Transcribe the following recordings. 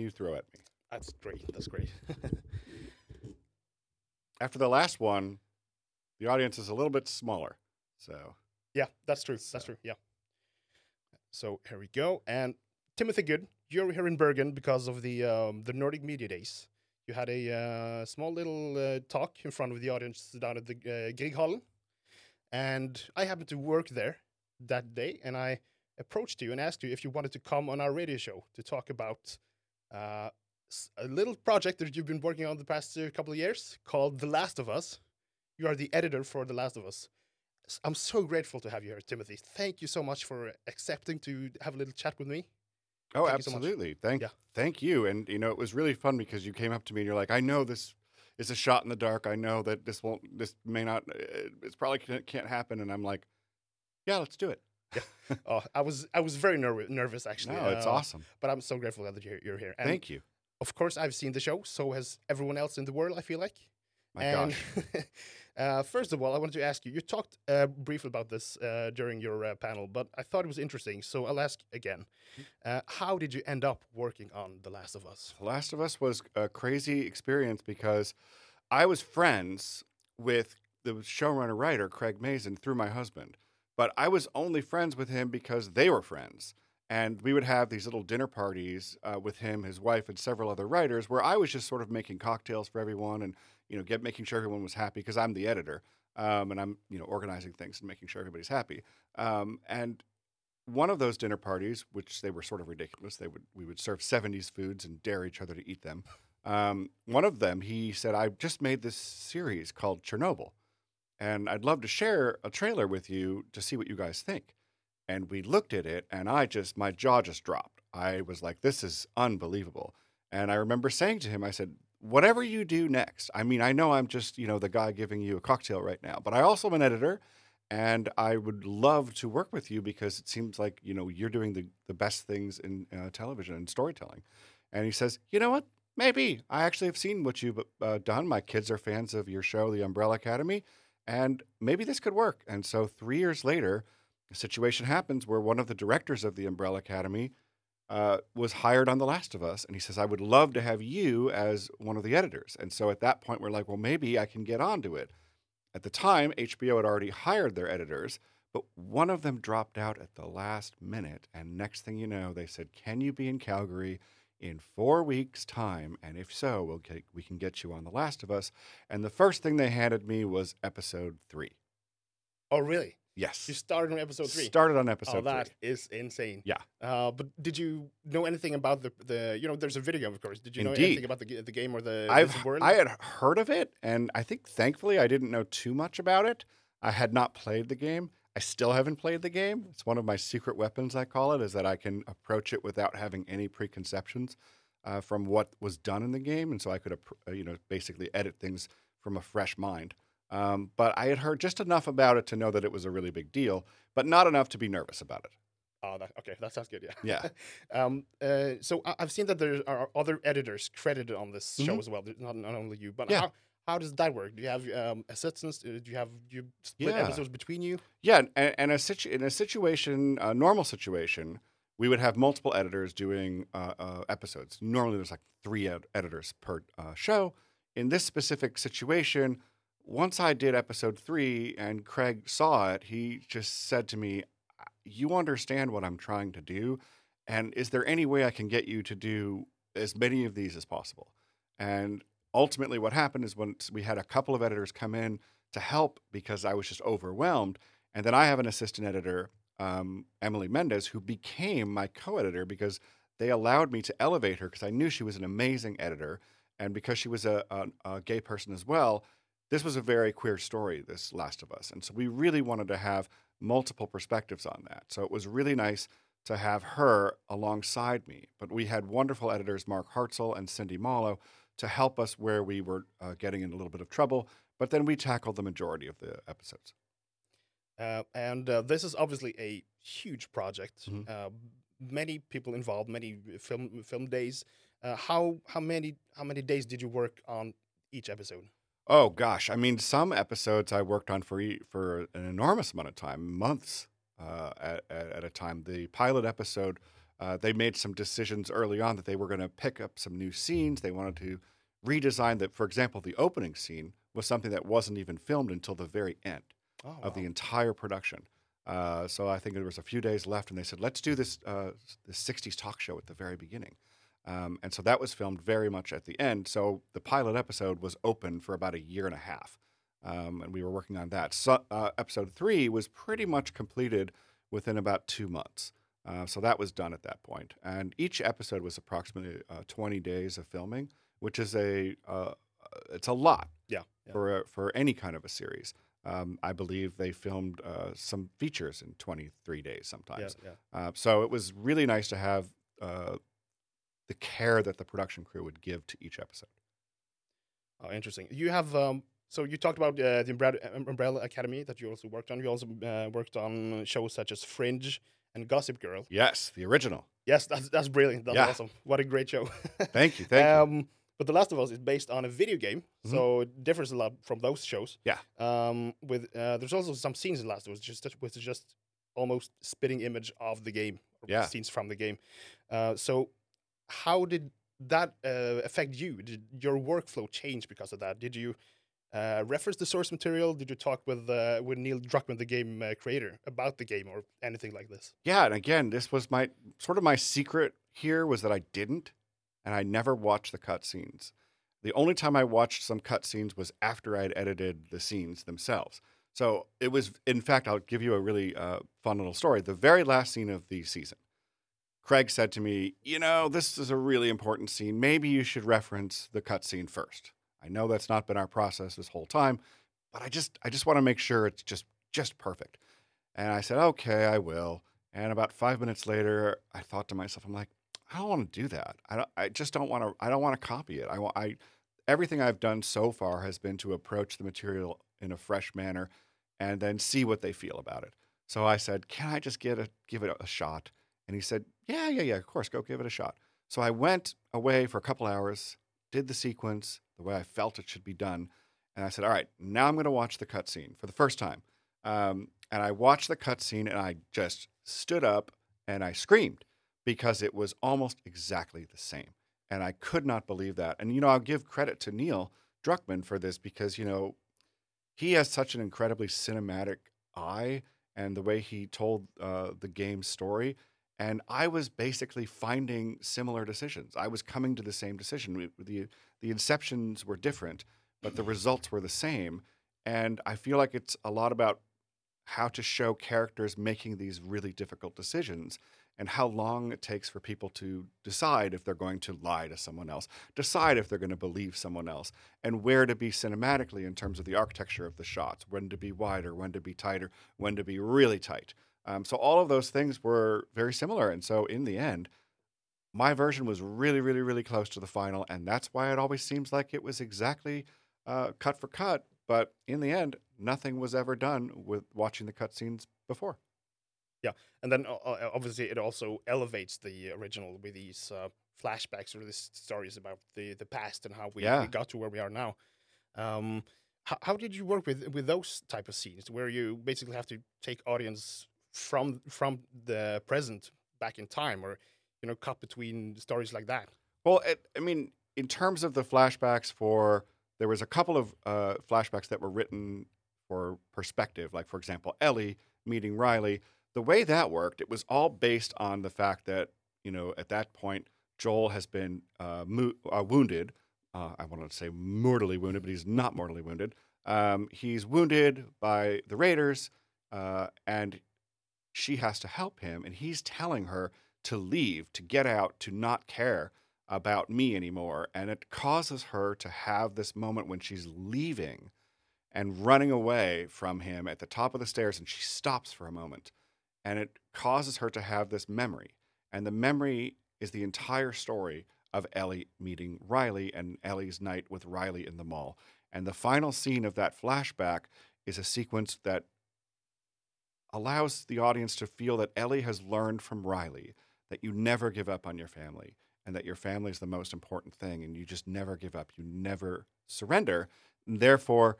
you throw at me. That's great. That's great. After the last one, the audience is a little bit smaller. So yeah, that's true. That's true. Yeah. So here we go. And Timothy Good, you're here in Bergen because of the um, the Nordic Media Days. You had a uh, small little uh, talk in front of the audience down at the uh, Grieghallen, and I happened to work there that day, and I approached you and asked you if you wanted to come on our radio show to talk about uh, a little project that you've been working on the past uh, couple of years called The Last of Us. You are the editor for The Last of Us. I'm so grateful to have you here, Timothy. Thank you so much for accepting to have a little chat with me. Oh, thank absolutely. So thank, yeah. thank you. And you know, it was really fun because you came up to me and you're like, "I know this is a shot in the dark. I know that this won't, this may not, uh, it's probably can't happen." And I'm like, "Yeah, let's do it." Yeah. Oh, I was, I was very nervous, nervous actually. No, it's uh, awesome. But I'm so grateful that you're, you're here. And thank you. Of course, I've seen the show. So has everyone else in the world. I feel like. My and gosh. Uh, first of all, I wanted to ask you. You talked uh, briefly about this uh, during your uh, panel, but I thought it was interesting. So I'll ask again. Uh, how did you end up working on The Last of Us? The Last of Us was a crazy experience because I was friends with the showrunner writer Craig Mazin through my husband, but I was only friends with him because they were friends. And we would have these little dinner parties uh, with him, his wife, and several other writers, where I was just sort of making cocktails for everyone and you know, get making sure everyone was happy because I'm the editor um, and I'm you know organizing things and making sure everybody's happy. Um, and one of those dinner parties, which they were sort of ridiculous, they would we would serve 70s foods and dare each other to eat them. Um, one of them, he said, "I just made this series called Chernobyl, and I'd love to share a trailer with you to see what you guys think." And we looked at it, and I just my jaw just dropped. I was like, "This is unbelievable." And I remember saying to him, I said, whatever you do next, I mean, I know I'm just, you know, the guy giving you a cocktail right now, but I also am an editor and I would love to work with you because it seems like, you know, you're doing the, the best things in uh, television and storytelling. And he says, you know what? Maybe. I actually have seen what you've uh, done. My kids are fans of your show, The Umbrella Academy, and maybe this could work. And so three years later, a situation happens where one of the directors of The Umbrella Academy uh, was hired on The Last of Us, and he says, "I would love to have you as one of the editors." And so at that point, we're like, "Well, maybe I can get onto it." At the time, HBO had already hired their editors, but one of them dropped out at the last minute, and next thing you know, they said, "Can you be in Calgary?" In four weeks' time, and if so, we'll get, we can get you on The Last of Us. And the first thing they handed me was episode three. Oh, really? Yes. You started on episode three. Started on episode oh, that three. is insane. Yeah. Uh, but did you know anything about the, the you know, there's a video, of course. Did you Indeed. know anything about the, the game or the, I've? I had heard of it, and I think thankfully I didn't know too much about it. I had not played the game. I still haven't played the game. It's one of my secret weapons, I call it, is that I can approach it without having any preconceptions uh, from what was done in the game. And so I could, uh, you know, basically edit things from a fresh mind. Um, but I had heard just enough about it to know that it was a really big deal, but not enough to be nervous about it. Oh, that, okay, that sounds good. Yeah. Yeah. um, uh, so I've seen that there are other editors credited on this mm-hmm. show as well. Not, not only you, but yeah. how, how does that work? Do you have um, assistants? Do you have do you split yeah. episodes between you? Yeah, and, and a situ- in a situation, a normal situation, we would have multiple editors doing uh, uh, episodes. Normally, there's like three ed- editors per uh, show. In this specific situation, once I did episode three and Craig saw it, he just said to me, You understand what I'm trying to do. And is there any way I can get you to do as many of these as possible? And ultimately, what happened is once we had a couple of editors come in to help because I was just overwhelmed. And then I have an assistant editor, um, Emily Mendez, who became my co editor because they allowed me to elevate her because I knew she was an amazing editor. And because she was a, a, a gay person as well, this was a very queer story, this Last of Us. And so we really wanted to have multiple perspectives on that. So it was really nice to have her alongside me. But we had wonderful editors, Mark Hartzell and Cindy Malo, to help us where we were uh, getting in a little bit of trouble. But then we tackled the majority of the episodes. Uh, and uh, this is obviously a huge project. Mm -hmm. many people involved, many film film days. Uh, how how many how many days did you work on each episode? Oh gosh, I mean, some episodes I worked on for for an enormous amount of time, months uh, at, at, at a time. The pilot episode Uh, they made some decisions early on that they were going to pick up some new scenes. They wanted to redesign that. For example, the opening scene was something that wasn't even filmed until the very end Oh, of the entire production. Uh, so I think there was a few days left, and they said, "Let's do this uh, this '60s talk show at the very beginning." Um, and so that was filmed very much at the end. So the pilot episode was open for about a year and a half, um, and we were working on that. So uh, episode three was pretty much completed within about two months. Uh, so that was done at that point, and each episode was approximately uh, 20 days of filming, which is a uh, it's a lot yeah, yeah. for a, for any kind of a series. Um, I believe they filmed uh, some features in 23 days sometimes. yeah. Uh, so it was really nice to have uh, the care that the production crew would give to each episode. Oh, interesting. You have um, so you talked about uh, the Umbrella, Umbrella Academy that you also worked on. You also uh, worked on shows such as Fringe and Gossip Girl. Yes, the original. Yes, that's that's brilliant. That's Yeah. awesome. What a great show. Thank you. Thank you. um, But The Last of Us is based on a video game, so it differs a lot from those shows. Yeah. Um, with uh, there's also some scenes in Last of Us just which is just almost spitting image of the game. Yeah. Scenes from the game. Uh, so how did that uh, affect you? Did your workflow change because of that? Did you uh, reference the source material? Did you talk with uh, with Neil Druckmann, the game uh, creator, about the game or anything like this? Yeah, and again, this was my sort of my secret here was that I didn't, and I never watched the cutscenes. The only time I watched some cutscenes was after I'd edited the scenes themselves. So it was, in fact, I'll give you a really uh, fun little story. The very last scene of the season, Craig said to me, "You know, this is a really important scene. Maybe you should reference the cutscene first. I know that's not been our process this whole time, but I just, I just want to make sure it's just, just perfect." And I said, "Okay, I will." And about five minutes later, I thought to myself, I'm like, I don't want to do that. I don't, I just don't want to, I don't want to copy it. I want, I, everything I've done so far has been to approach the material in a fresh manner and then see what they feel about it. So I said, can I just get a, give it a shot? And he said, yeah, yeah, yeah, of course, go give it a shot. So I went away for a couple hours, did the sequence the way I felt it should be done. And I said, all right, now I'm going to watch the cutscene for the first time. Um, and I watched the cutscene and I just stood up and I screamed because it was almost exactly the same. And I could not believe that. And, you know, I'll give credit to Neil Druckmann for this because, you know, he has such an incredibly cinematic eye and the way he told uh, the game's story. And I was basically finding similar decisions. I was coming to the same decision. We- The, the inceptions were different, but the mm-hmm. results were the same. And I feel like it's a lot about how to show characters making these really difficult decisions and how long it takes for people to decide if they're going to lie to someone else, decide if they're going to believe someone else, and where to be cinematically in terms of the architecture of the shots, when to be wider, when to be tighter, when to be really tight. Um, so all of those things were very similar. And so in the end, my version was really, really, really close to the final. And that's why it always seems like it was exactly uh, cut for cut. But in the end, nothing was ever done with watching the cutscenes before. Yeah. And then uh, obviously it also elevates the original with these uh, flashbacks or these stories about the, the past and how we, Yeah. we got to where we are now. Um, how, how did you work with with those type of scenes where you basically have to take audience from from the present back in time or you know cut between stories like that? Well, it, I mean, in terms of the flashbacks for, there was a couple of uh, flashbacks that were written for perspective. Like, for example, Ellie meeting Riley. The way that worked, it was all based on the fact that, you know, at that point, Joel has been uh, mo- uh, wounded. Uh, I wanted to say mortally wounded, but he's not mortally wounded. Um, he's wounded by the Raiders, uh, and she has to help him. And he's telling her to leave, to get out, to not care about me anymore. And it causes her to have this moment when she's leaving and running away from him at the top of the stairs, and she stops for a moment. And it causes her to have this memory. And the memory is the entire story of Ellie meeting Riley and Ellie's night with Riley in the mall. And the final scene of that flashback is a sequence that allows the audience to feel that Ellie has learned from Riley that you never give up on your family and that your family is the most important thing and you just never give up. You never surrender. And therefore,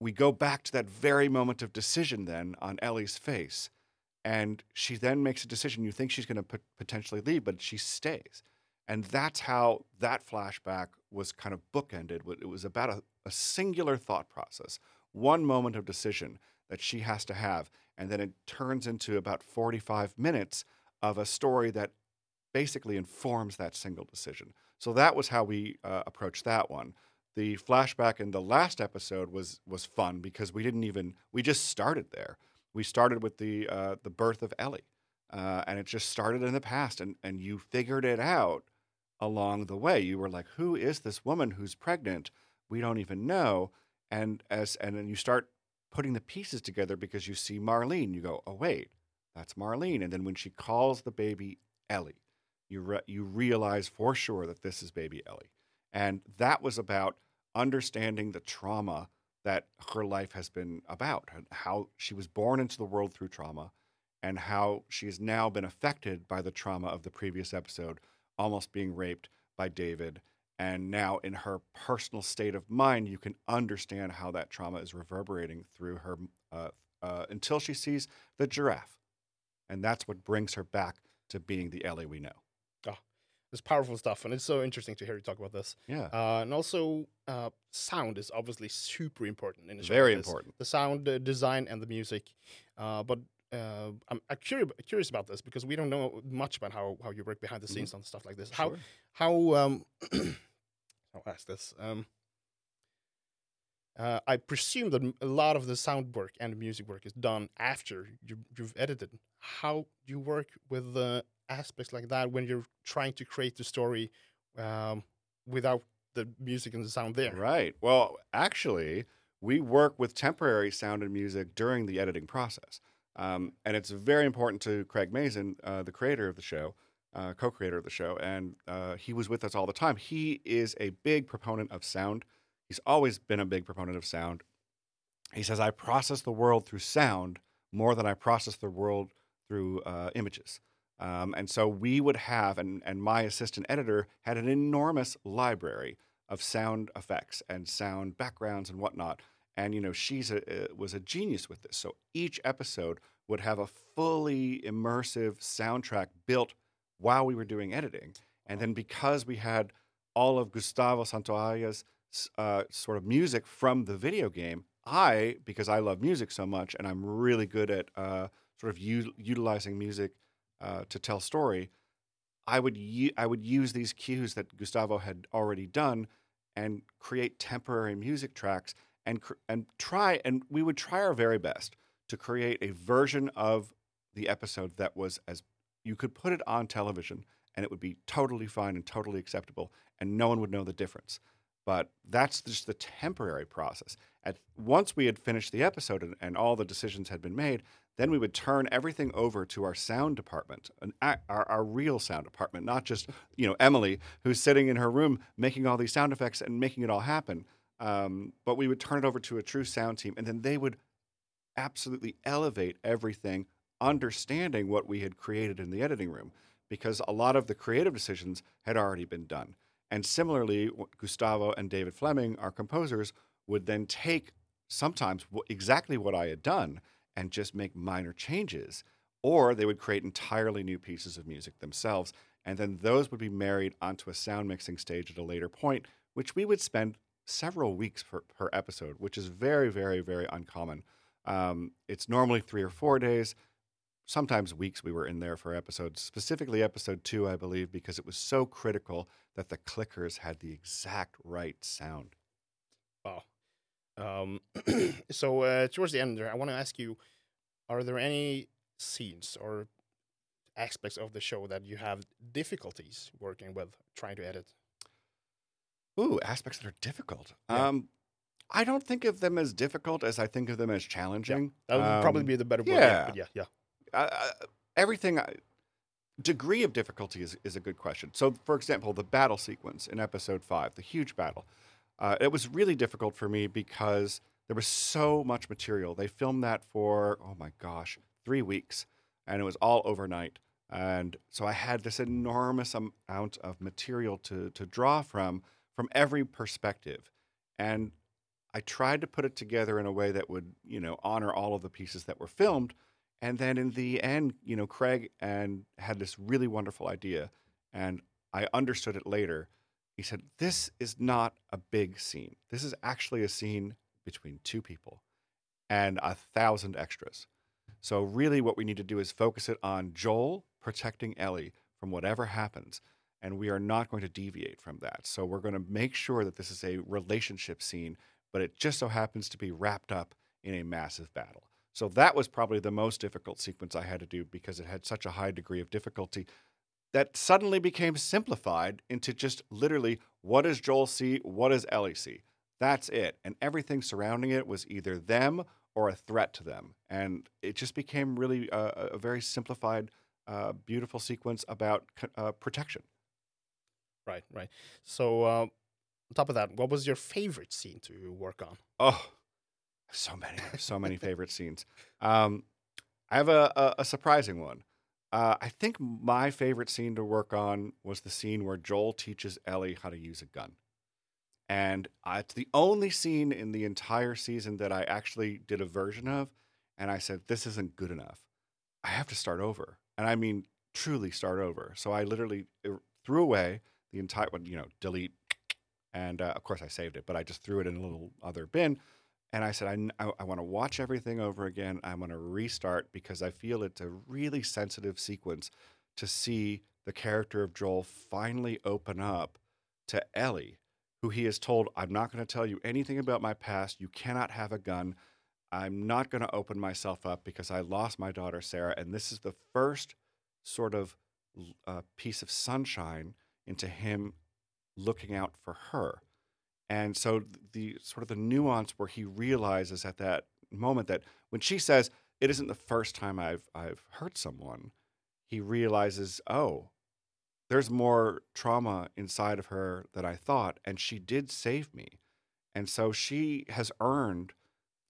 we go back to that very moment of decision then on Ellie's face. and she then makes a decision. You think she's going to potentially leave, but she stays. And that's how that flashback was kind of bookended. It was about a, a singular thought process, one moment of decision that she has to have. And then it turns into about 45 minutes of a story that basically informs that single decision. So that was how we uh, approached that one. The flashback in the last episode was was fun because we didn't even we just started there. We started with the uh, the birth of Ellie, uh, and it just started in the past, and and you figured it out along the way. You were like, "Who is this woman who's pregnant? We don't even know." And as and then you start putting the pieces together because you see Marlene. You go, "Oh wait, that's Marlene." And then when she calls the baby Ellie, you re- you realize for sure that this is baby Ellie, and that was about understanding the trauma that her life has been about, how she was born into the world through trauma, and how she has now been affected by the trauma of the previous episode, almost being raped by David. And now, in her personal state of mind, you can understand how that trauma is reverberating through her uh, uh, until she sees the giraffe. And that's what brings her back to being the Ellie we know. It's powerful stuff, and it's so interesting to hear you talk about this. Yeah. Uh, and also, uh, sound is obviously super important in a show. Very important. The sound uh, design and the music. Uh, but uh, I'm, I'm curious, curious about this because we don't know much about how, how you work behind the scenes on stuff like this. How Sure. how um I'll ask this. Um, uh, I presume that a lot of the sound work and music work is done after you, you've edited. How do you work with the aspects like that when you're trying to create the story um, without the music and the sound there? Right. Well, actually, we work with temporary sound and music during the editing process. Um, and it's very important to Craig Mazin, uh, the creator of the show, uh, co creator of the show. And uh, he was with us all the time. He is a big proponent of sound. He's always been a big proponent of sound. He says, I process the world through sound more than I process the world through uh, images. Um, and so we would have, and, and my assistant editor had an enormous library of sound effects and sound backgrounds and whatnot. And you know, she's a, uh, was a genius with this. So each episode would have a fully immersive soundtrack built while we were doing editing. And then because we had all of Gustavo Santaolalla's uh, sort of music from the video game, I, because I love music so much and I'm really good at uh, sort of u- utilizing music uh, to tell story, I would u- I would use these cues that Gustavo had already done and create temporary music tracks and cr- and try and we would try our very best to create a version of the episode that was as you could put it on television and it would be totally fine and totally acceptable and no one would know the difference but that's just the temporary process at once we had finished the episode and, and all the decisions had been made then we would turn everything over to our sound department, an, our, our real sound department, not just you know Emily who's sitting in her room making all these sound effects and making it all happen. Um, but we would turn it over to a true sound team, and then they would absolutely elevate everything, understanding what we had created in the editing room, because a lot of the creative decisions had already been done. And similarly, Gustavo and David Fleming, our composers, would then take sometimes exactly what I had done and just make minor changes, or they would create entirely new pieces of music themselves. And then those would be married onto a sound mixing stage at a later point, which we would spend several weeks per, per episode, which is very, very, very uncommon. Um, it's normally three or four days, sometimes weeks we were in there for episodes, specifically episode two, I believe, because it was so critical that the clickers had the exact right sound. Wow. Um, so uh, towards the end there, I want to ask you: Are there any scenes or aspects of the show that you have difficulties working with, trying to edit? Ooh, aspects that are difficult. Yeah. Um, I don't think of them as difficult as I think of them as challenging. That would probably Um, be the better word. yeah. yeah, yeah. Everything I, degree of difficulty is, is a good question. So for example the battle sequence in episode five the huge battle uh, it was really difficult for me because there was so much material. They filmed that for oh my gosh three weeks and it was all overnight. And so i had this enormous amount of material to, to draw from from every perspective. And i tried to put it together in a way that would you know honor all of the pieces that were filmed And then in the end, you know, Craig and had this really wonderful idea, and I understood it later. He said, "This is not a big scene. This is actually a scene between two people and a thousand extras. So really, what we need to do is focus it on Joel protecting Ellie from whatever happens." And we are not going to deviate from that. So we're going to make sure that this is a relationship scene, but it just so happens to be wrapped up in a massive battle. So that was probably the most difficult sequence I had to do because it had such a high degree of difficulty that suddenly became simplified into just literally what does Joel see? What does Ellie see? That's it. And everything surrounding it was either them or a threat to them. And it just became really a, a very simplified, uh, beautiful sequence about uh, protection. Right, right. So, uh, on top of that, what was your favorite scene to work on? Oh, so many, so many favorite scenes. Um, I have a, a, a surprising one. Uh, I think my favorite scene to work on was the scene where Joel teaches Ellie how to use a gun. And uh, it's the only scene in the entire season that I actually did a version of. And I said, this isn't good enough. I have to start over. And I mean, truly start over. So I literally er, threw away the entire you know, delete. And uh, of course, I saved it, but I just threw it in a little other bin. And I said, I, I, I want to watch everything over again. I want to restart because I feel it's a really sensitive sequence to see the character of Joel finally open up to Ellie, who he is told, I'm not going to tell you anything about my past. You cannot have a gun. I'm not going to open myself up because I lost my daughter, Sarah. And this is the first sort of uh, piece of sunshine into him looking out for her. And so the sort of the nuance where he realizes at that moment that when she says, it isn't the first time I've I've hurt someone, he realizes, oh, there's more trauma inside of her than I thought, and she did save me. And so she has earned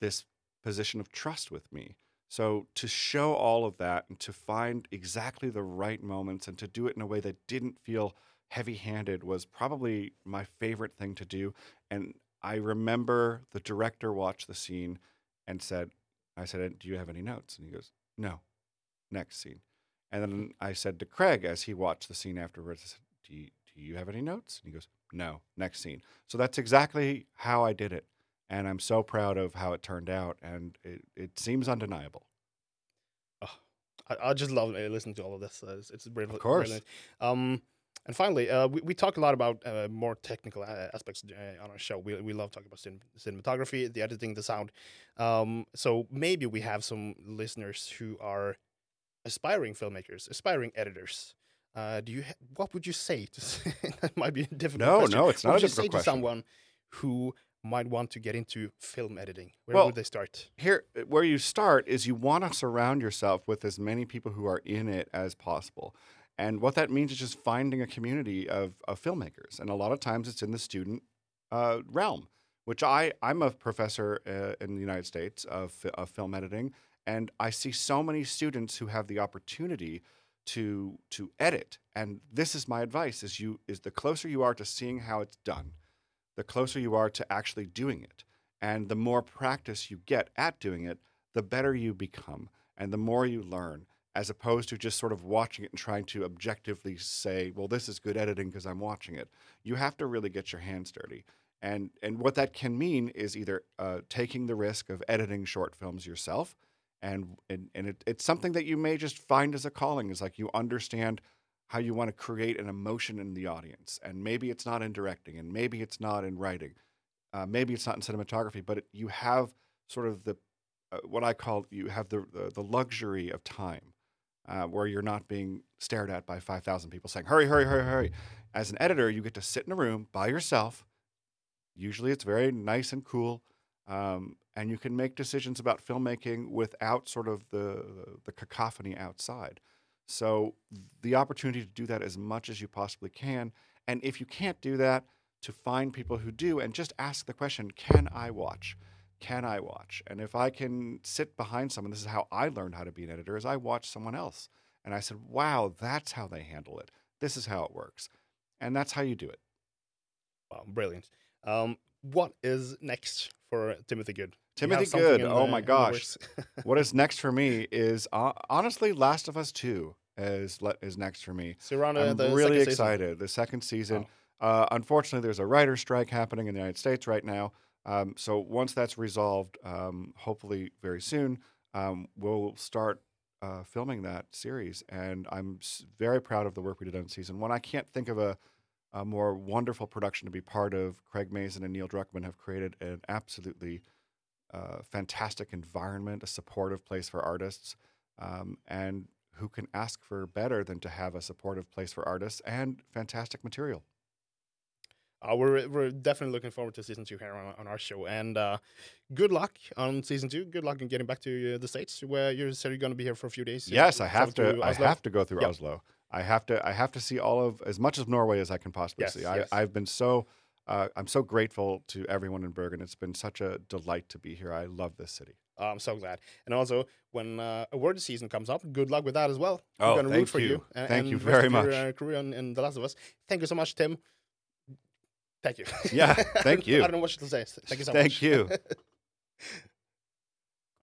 this position of trust with me. So to show all of that and to find exactly the right moments and to do it in a way that didn't feel heavy handed was probably my favorite thing to do. And I remember the director watched the scene and said, I said, Do you have any notes? And he goes, No. Next scene. And then I said to Craig as he watched the scene afterwards, I said, Do you, do you have any notes? And he goes, No. Next scene. So that's exactly how I did it. And I'm so proud of how it turned out. And it, it seems undeniable. Oh, I, I just love listening to all of this. It's, it's brilliant. Of course. Brilliant. Um, and finally, uh, we, we talk a lot about uh, more technical uh, aspects uh, on our show. We, we love talking about cin- cinematography, the editing, the sound. Um, so maybe we have some listeners who are aspiring filmmakers, aspiring editors. Uh, do you? Ha- what would you say? To that might be a difficult. No, question. no, it's not what a would you say difficult to someone who might want to get into film editing? Where Well, would they start? here where you start is you want to surround yourself with as many people who are in it as possible and what that means is just finding a community of, of filmmakers. And a lot of times it's in the student uh, realm which I, i'm a professor uh, in the united states of, of film editing. And i see so many students who have the opportunity to to edit. And this is my advice is you is the closer you are to seeing how it's done the closer you are to actually doing it. And the more practice you get at doing it, the better you become and the more you learn, as opposed to just sort of watching it and trying to objectively say, well, this is good editing because I'm watching it. You have to really get your hands dirty. And, and what that can mean is either uh, taking the risk of editing short films yourself. And, and, and it, it's something that you may just find as a calling is like you understand how you want to create an emotion in the audience. And maybe it's not in directing, and maybe it's not in writing uh, maybe it's not in cinematography, but it, you have sort of the uh, what I call you have the the, the luxury of time, uh, where you're not being stared at by five thousand people saying hurry, hurry, hurry, hurry. As an editor, you get to sit in a room by yourself. Usually, it's very nice and cool, um, and you can make decisions about filmmaking without sort of the the cacophony outside. So the opportunity to do that as much as you possibly can, and if you can't do that to find people who do and just ask the question can I watch? Can I watch? And if I can sit behind someone, this is how I learned how to be an editor, is I watched someone else. And I said, wow, that's how they handle it. This is how it works. And that's how you do it. Wow, brilliant. Um, what is next for Timothy Good? Timothy Good. Oh the- my gosh. what is next for me is uh, honestly Last of Us 2 is is next for me. so I'm the really second season. excited. The second season. Uh, unfortunately, there's a writer's strike happening in the United States right now. Um, so once that's resolved, um, hopefully very soon, um, we'll start uh, filming that series. And I'm very proud of the work we did on season one. I can't think of a, a more wonderful production to be part of. Craig Mazin and Neil Druckmann have created an absolutely uh, fantastic environment, a supportive place for artists. Um, and who can ask for better than to have a supportive place for artists and fantastic material? Uh, we're we're definitely looking forward to season two here on, on our show, and uh, good luck on season two. Good luck in getting back to uh, the states, where you said you're going to be here for a few days. Yes, I have to. I have to go through Yep. Oslo. I have to. I have to see all of as much of Norway as I can possibly Yes, see. I, yes. I've been so. Uh, I'm so grateful to everyone in Bergen. It's been such a delight to be here. I love this city. Oh, I'm so glad. And also, when uh, award season comes up, good luck with that as well. Oh, We're gonna root thank for you. you. and, Thank and you very of your, much. uh, career in, in The Last of Us. Thank you so much, Tim. Thank you. Yeah, thank you. I don't know what to say. Thank you so thank much. Thank you.